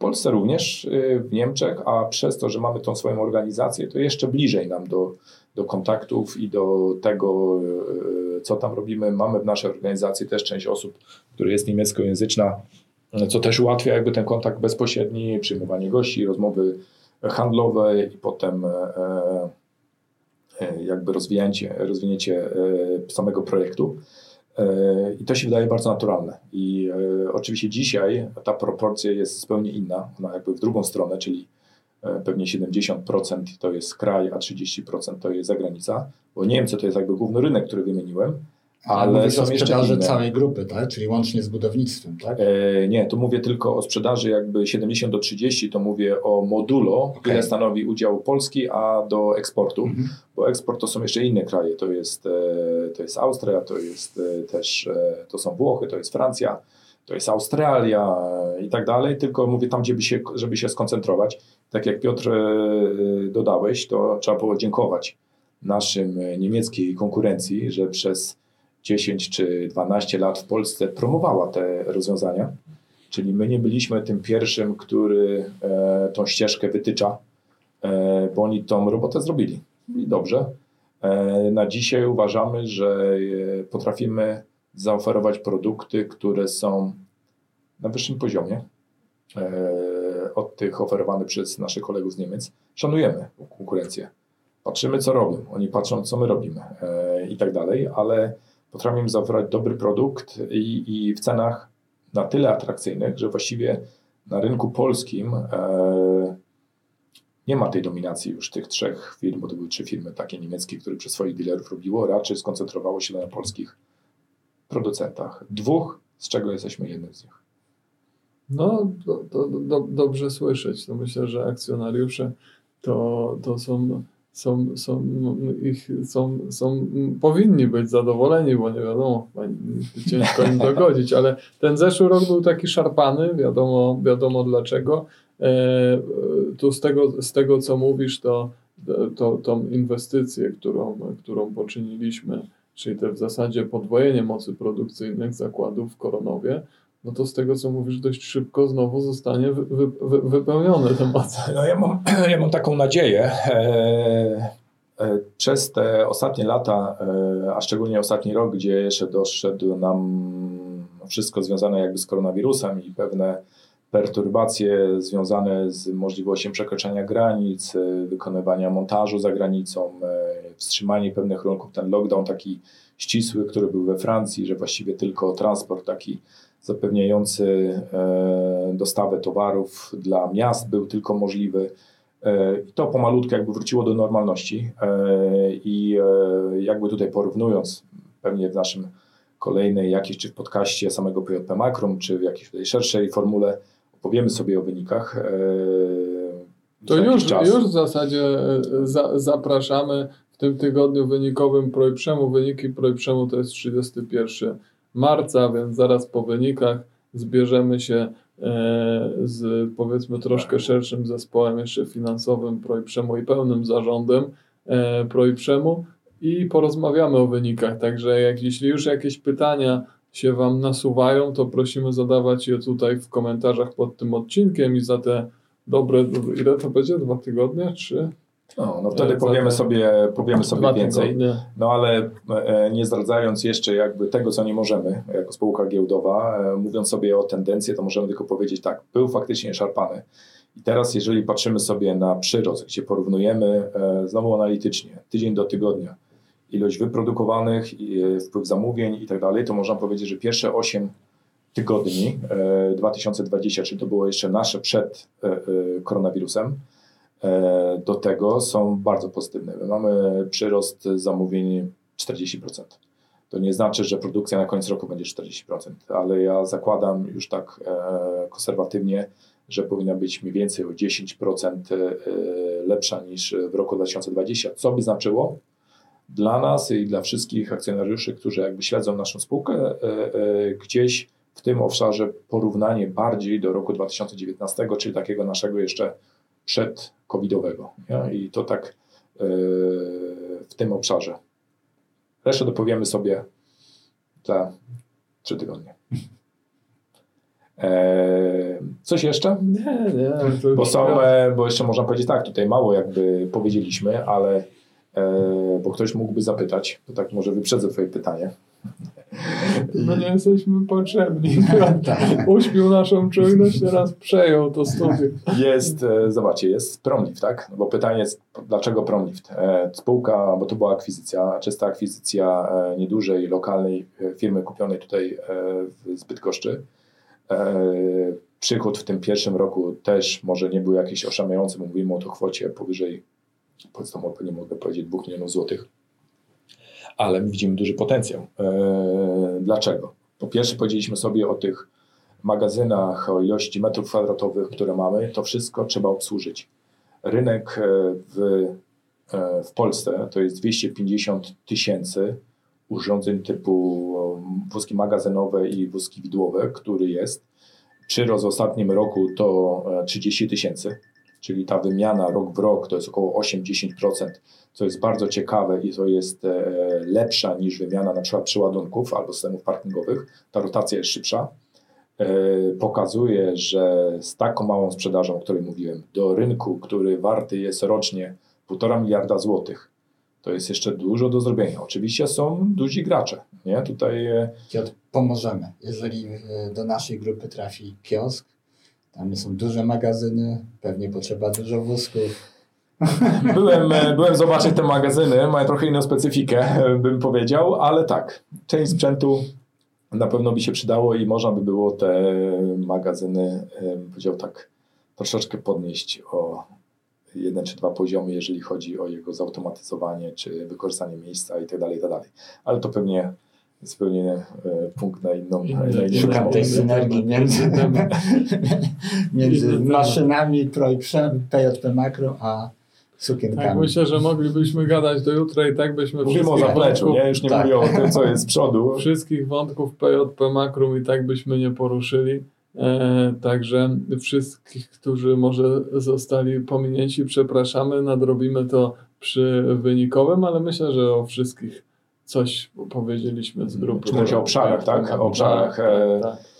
Polsce również, w Niemczech, a przez to, że mamy tą swoją organizację, to jeszcze bliżej nam do, do kontaktów i do tego, co tam robimy. Mamy w naszej organizacji też część osób, która jest niemieckojęzyczna, co też ułatwia jakby ten kontakt bezpośredni, przyjmowanie gości, rozmowy handlowe i potem e, e, jakby rozwinięcie, rozwinięcie e, samego projektu. I to się wydaje bardzo naturalne. I oczywiście dzisiaj ta proporcja jest zupełnie inna, ona jakby w drugą stronę, czyli pewnie 70% to jest kraj, a 30% to jest zagranica, bo Niemcy to jest jakby główny rynek, który wymieniłem, ale Mówisz o sprzedaży całej grupy, tak? czyli łącznie z budownictwem, tak? E, nie, tu mówię tylko o sprzedaży jakby 70 do 30, to mówię o modulo, okay. ile stanowi udział Polski, a do eksportu, mhm. bo eksport to są jeszcze inne kraje, to jest, e, to jest Austria, to jest e, też, e, to są Włochy, to jest Francja, to jest Australia i tak dalej, tylko mówię tam, gdzie by się, żeby się skoncentrować. Tak jak Piotr dodałeś, to trzeba podziękować naszym niemieckiej konkurencji, że przez 10 czy 12 lat w Polsce promowała te rozwiązania. Czyli my nie byliśmy tym pierwszym, który e, tą ścieżkę wytycza, e, bo oni tą robotę zrobili. I dobrze. E, na dzisiaj uważamy, że e, potrafimy zaoferować produkty, które są na wyższym poziomie e, od tych oferowanych przez naszych kolegów z Niemiec. Szanujemy konkurencję. Patrzymy, co robią. Oni patrzą, co my robimy e, i tak dalej, ale potrafimy zaoferować dobry produkt i, i w cenach na tyle atrakcyjnych, że właściwie na rynku polskim e, nie ma tej dominacji już tych trzech firm, bo to były trzy firmy takie niemieckie, które przez swoich dealerów robiło, raczej skoncentrowało się na polskich producentach. Dwóch, z czego jesteśmy jednym z nich. No, to, to, do, dobrze słyszeć. To myślę, że akcjonariusze to, to są są, są, ich, są, są, powinni być zadowoleni, bo nie wiadomo, ciężko im dogodzić, ale ten zeszły rok był taki szarpany, wiadomo, wiadomo dlaczego. E, tu z tego, z tego co mówisz, to, to tą inwestycję, którą, którą poczyniliśmy, czyli te w zasadzie podwojenie mocy produkcyjnych zakładów w Koronowie, no to z tego, co mówisz, dość szybko znowu zostanie wy, wy, wy, wypełniony temat. No ja mam, ja mam taką nadzieję. E, e, przez te ostatnie lata, e, a szczególnie ostatni rok, gdzie jeszcze doszedł nam wszystko związane jakby z koronawirusem i pewne perturbacje związane z możliwością przekroczenia granic, wykonywania montażu za granicą, wstrzymanie pewnych rynków, ten lockdown taki ścisły, który był we Francji, że właściwie tylko transport taki zapewniający dostawę towarów dla miast był tylko możliwy. E, I to pomalutko jakby wróciło do normalności e, i e, jakby tutaj porównując pewnie w naszym kolejnej jakiejś, czy w podcaście samego PJP Makrum, czy w jakiejś tutaj szerszej formule opowiemy sobie o wynikach. To już, już w zasadzie za, zapraszamy tym tygodniu wynikowym Projprzemu. Wyniki Projprzemu to jest 31 marca, więc zaraz po wynikach zbierzemy się E, z powiedzmy troszkę szerszym zespołem jeszcze finansowym Projprzemu i pełnym zarządem e, Projprzemu i porozmawiamy o wynikach. Także jak, jeśli już jakieś pytania się Wam nasuwają, to prosimy zadawać je tutaj w komentarzach pod tym odcinkiem i za te dobre, ile to będzie? Dwa tygodnie? Trzy? No, no wtedy powiemy sobie, powiemy sobie więcej. No ale e, nie zdradzając jeszcze jakby tego, co nie możemy jako spółka giełdowa, e, mówiąc sobie o tendencji, to możemy tylko powiedzieć tak, był faktycznie szarpany. I teraz jeżeli patrzymy sobie na przyrost, gdzie porównujemy e, znowu analitycznie, tydzień do tygodnia, ilość wyprodukowanych, wpływ zamówień i tak dalej, to można powiedzieć, że pierwsze 8 tygodni 2020, czyli to było jeszcze nasze przed koronawirusem, do tego są bardzo pozytywne. My mamy przyrost zamówień 40%. To nie znaczy, że produkcja na koniec roku będzie 40%, ale ja zakładam już tak e, konserwatywnie, że powinna być mniej więcej o 10% e, lepsza niż w roku 2020, co by znaczyło dla nas i dla wszystkich akcjonariuszy, którzy jakby śledzą naszą spółkę, gdzieś w tym obszarze porównanie bardziej do roku 2019, czyli takiego naszego jeszcze przedcovidowego. Nie? I to tak yy, w tym obszarze. Resztę dopowiemy sobie za trzy tygodnie. E, coś jeszcze? Nie, nie. Bo są, e, bo jeszcze można powiedzieć tak, tutaj mało jakby powiedzieliśmy, ale e, bo ktoś mógłby zapytać, to tak może wyprzedzę twoje pytanie. My nie jesteśmy potrzebni. Tak. Uśpił naszą czujność, teraz przejął to studio. Jest, e, zobaczcie, jest Promlift, tak? No bo pytanie jest, dlaczego Promlift? E, spółka, bo to była akwizycja, czysta akwizycja e, niedużej, lokalnej firmy kupionej tutaj w Bydgoszczy. Przychód w tym pierwszym roku też może nie był jakiś oszamiający, mówimy o to kwocie powyżej, powiedzmy, nie mogę powiedzieć, 2 milionów złotych ale widzimy duży potencjał. E, dlaczego? Po pierwsze powiedzieliśmy sobie o tych magazynach, o ilości metrów kwadratowych, które mamy, to wszystko trzeba obsłużyć. Rynek e, w, e, w Polsce to jest 250 tysięcy urządzeń typu wózki magazynowe i wózki widłowe, który jest. Przyrost w ostatnim roku to 30 tysięcy czyli ta wymiana rok w rok to jest około 8-10%, co jest bardzo ciekawe i to jest e, lepsza niż wymiana na przykład przyładunków albo systemów parkingowych. Ta rotacja jest szybsza. E, pokazuje, że z taką małą sprzedażą, o której mówiłem, do rynku, który warty jest rocznie 1,5 miliarda złotych, to jest jeszcze dużo do zrobienia. Oczywiście są duzi gracze. Nie? Tutaj... E, Piotr, pomożemy. Jeżeli do naszej grupy trafi kiosk, tam są duże magazyny, pewnie potrzeba dużo wózków. Byłem, e, byłem zobaczyć te magazyny, mają trochę inną specyfikę, bym powiedział, ale tak, część sprzętu na pewno by się przydało i można by było te magazyny, powiedział tak, troszeczkę podnieść o jeden czy dwa poziomy, jeżeli chodzi o jego zautomatyzowanie, czy wykorzystanie miejsca i tak dalej, i tak dalej. Ale to pewnie zupełnie e, punkt na inną. Na Szukam tej synergii między, między maszynami Projprzem, PJP Makro, a sukienkami. Tak, myślę, że moglibyśmy gadać do jutra i tak byśmy Mówimy o zapleczu, nie? Już nie tak. mówię o tym, co jest z przodu. Wszystkich wątków PJP Makrum i tak byśmy nie poruszyli. E, także wszystkich, którzy może zostali pominięci, przepraszamy. Nadrobimy to przy wynikowym, ale myślę, że o wszystkich coś powiedzieliśmy z grupy. Czy o obszarach, tak? O obszarach. Tak, tak, tak.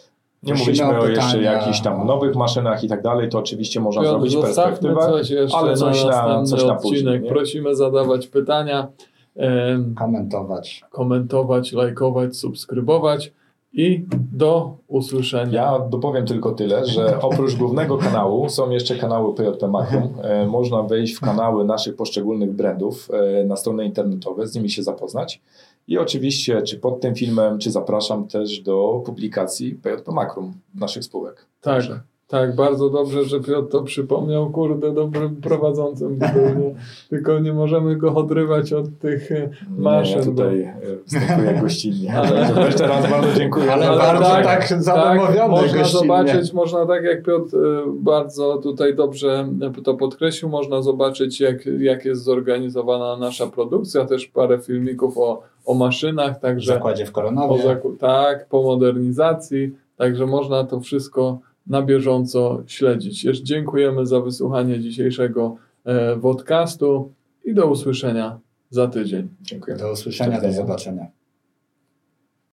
Nie Prosimy mówiliśmy o jeszcze jakichś tam nowych maszynach i tak dalej, to oczywiście można Piotr, zrobić perspektywę, coś jeszcze ale coś na na, coś na odcinek. później. Nie? Prosimy zadawać pytania, em, Komentować. komentować, lajkować, subskrybować i do usłyszenia. Ja dopowiem tylko tyle, że oprócz głównego kanału są jeszcze kanały PJP Makrum. E, Można wejść w kanały naszych poszczególnych brandów e, na strony internetowe, z nimi się zapoznać. I oczywiście, czy pod tym filmem, czy zapraszam też do publikacji PJP Makrum naszych spółek. Tak, Także tak, bardzo dobrze, że Piotr to przypomniał, kurde, dobrym prowadzącym był, nie? tylko nie możemy go odrywać od tych e, maszyn. Ja tutaj e, wstępuję gościnnie. Także jeszcze raz bardzo dziękuję. Ale za bardzo zaproszenie. tak zadomowiony można gościnnie. zobaczyć, można tak jak Piotr e, bardzo tutaj dobrze to podkreślił, można zobaczyć jak, jak jest zorganizowana nasza produkcja, też parę filmików o, o maszynach, W także zakładzie w o Koronowie. zaku- tak, po modernizacji, także można to wszystko na bieżąco śledzić. Jeszcze dziękujemy za wysłuchanie dzisiejszego e, podcastu i do usłyszenia za tydzień. Dziękuję. Do usłyszenia, do zobaczenia.